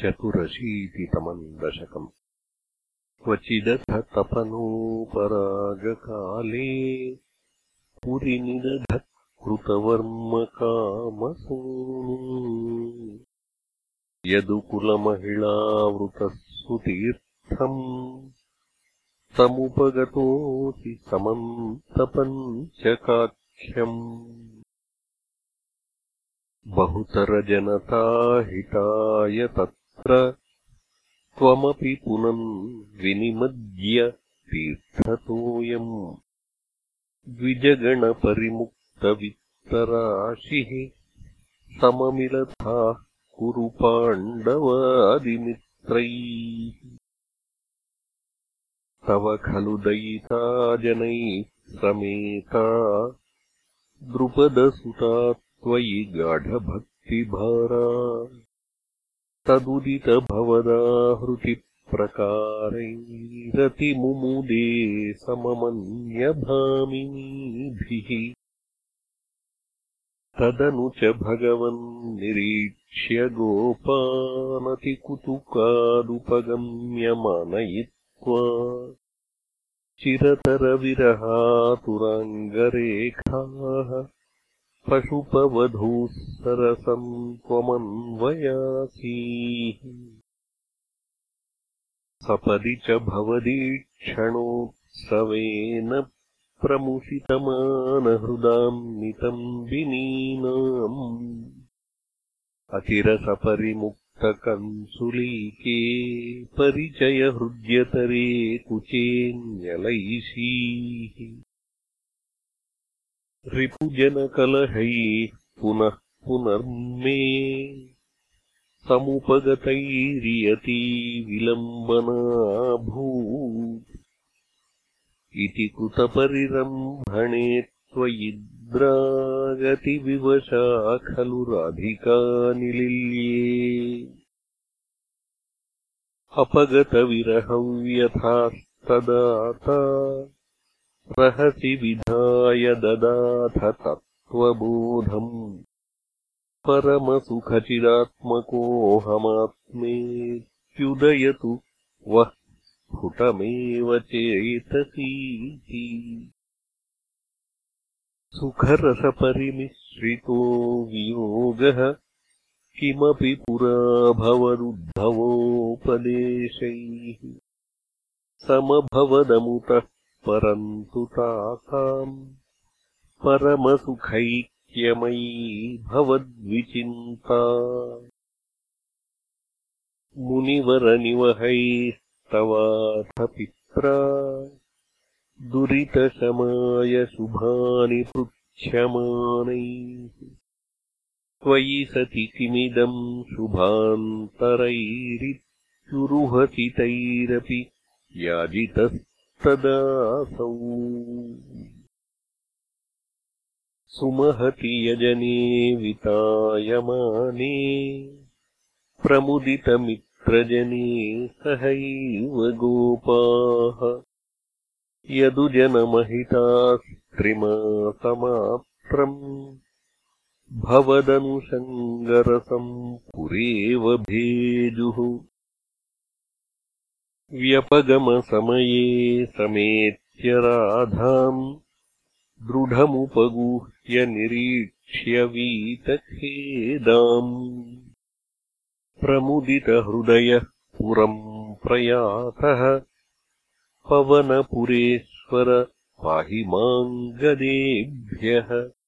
चतुरशीतितमम् दशकम् क्वचिदथ तपनोपरागकाले पुरिनिदधत् कृतवर्मकामसूनु यदुकुलमहिळावृतः सुतीर्थम् समुपगतोऽसि समन्तपञ्चकाख्यम् बहुतरजनताहिताय तत्र त्वमपि पुनन् विनिमज्य तीर्थतोऽयम् द्विजगणपरिमुक्तवित्तराशिः सममिलथाः कुरु पाण्डवादिमित्रैः। तव खलु दयिता जनैः समेता। द्रुपदसुता त्वयि गाढभक्तिभारा तदुदितभवदाहृतिप्रकारैरतिमुमुदे सममन्यभामिनीभिः। तदनु च भगवन्निरीक्ष्य गोपानतिकुतुकादुपगम्यमानयित्वा चिरतरविरहातुराङ्गरेखाः पशुपवधूः सरसम् त्वमन्वयासीः। सपदि च भवदीक्षणोत्सवेन प्रमुषितमानहृदाम् नितम्बिनीनाम् अतिरसपरिमुक्तकंसुलीके परिचयहृद्यतरे कुचेऽन्यलैषीः रिपुजनकलहैः पुनः पुनर्मे। समुपगतैरियती विलम्बनाभूत्। इति कृतपरिरम्भणे त्वयिद्रागतिविवशा खलु राधिकानिलिल्ये। अपगतविरहव्यथास्तदाता रहसि विधाय ददाथ तत्त्वबोधम्। परमसुखचिदात्मकोऽहमात्मेत्युदयतु। वः स्फुटमेव चेतसीति सुखरसपरिमिश्रितो वियोगः। किमपि पुरा भवदुद्धवोपदेशैः समभवदमुतः परन्तु तासाम् परमसुखैक्यमयी भवद्विचिन्ता मुनिवरनिवहैस्तवाथ पित्रा दुरितशमाय शुभानि पृच्छ्यमानैः त्वयि सति किमिदम् शुभान्तरैरित्युरुहसितैरपि याजितः तदासौ। सुमहति यजने वितायमाने प्रमुदितमित्रजने सहैव गोपाः। यदुजनमहितास्त्रिमासमात्रम् भवदनुषङ्गरसम् पुरेव भेजुः व्यपगमसमये समेत्य राधाम् दृढमुपगूह्य निरीक्ष्य वीतखेदाम्। प्रमुदितहृदयः पुरम् प्रयातः पवनपुरेश्वर पाहि माम् गदेभ्यः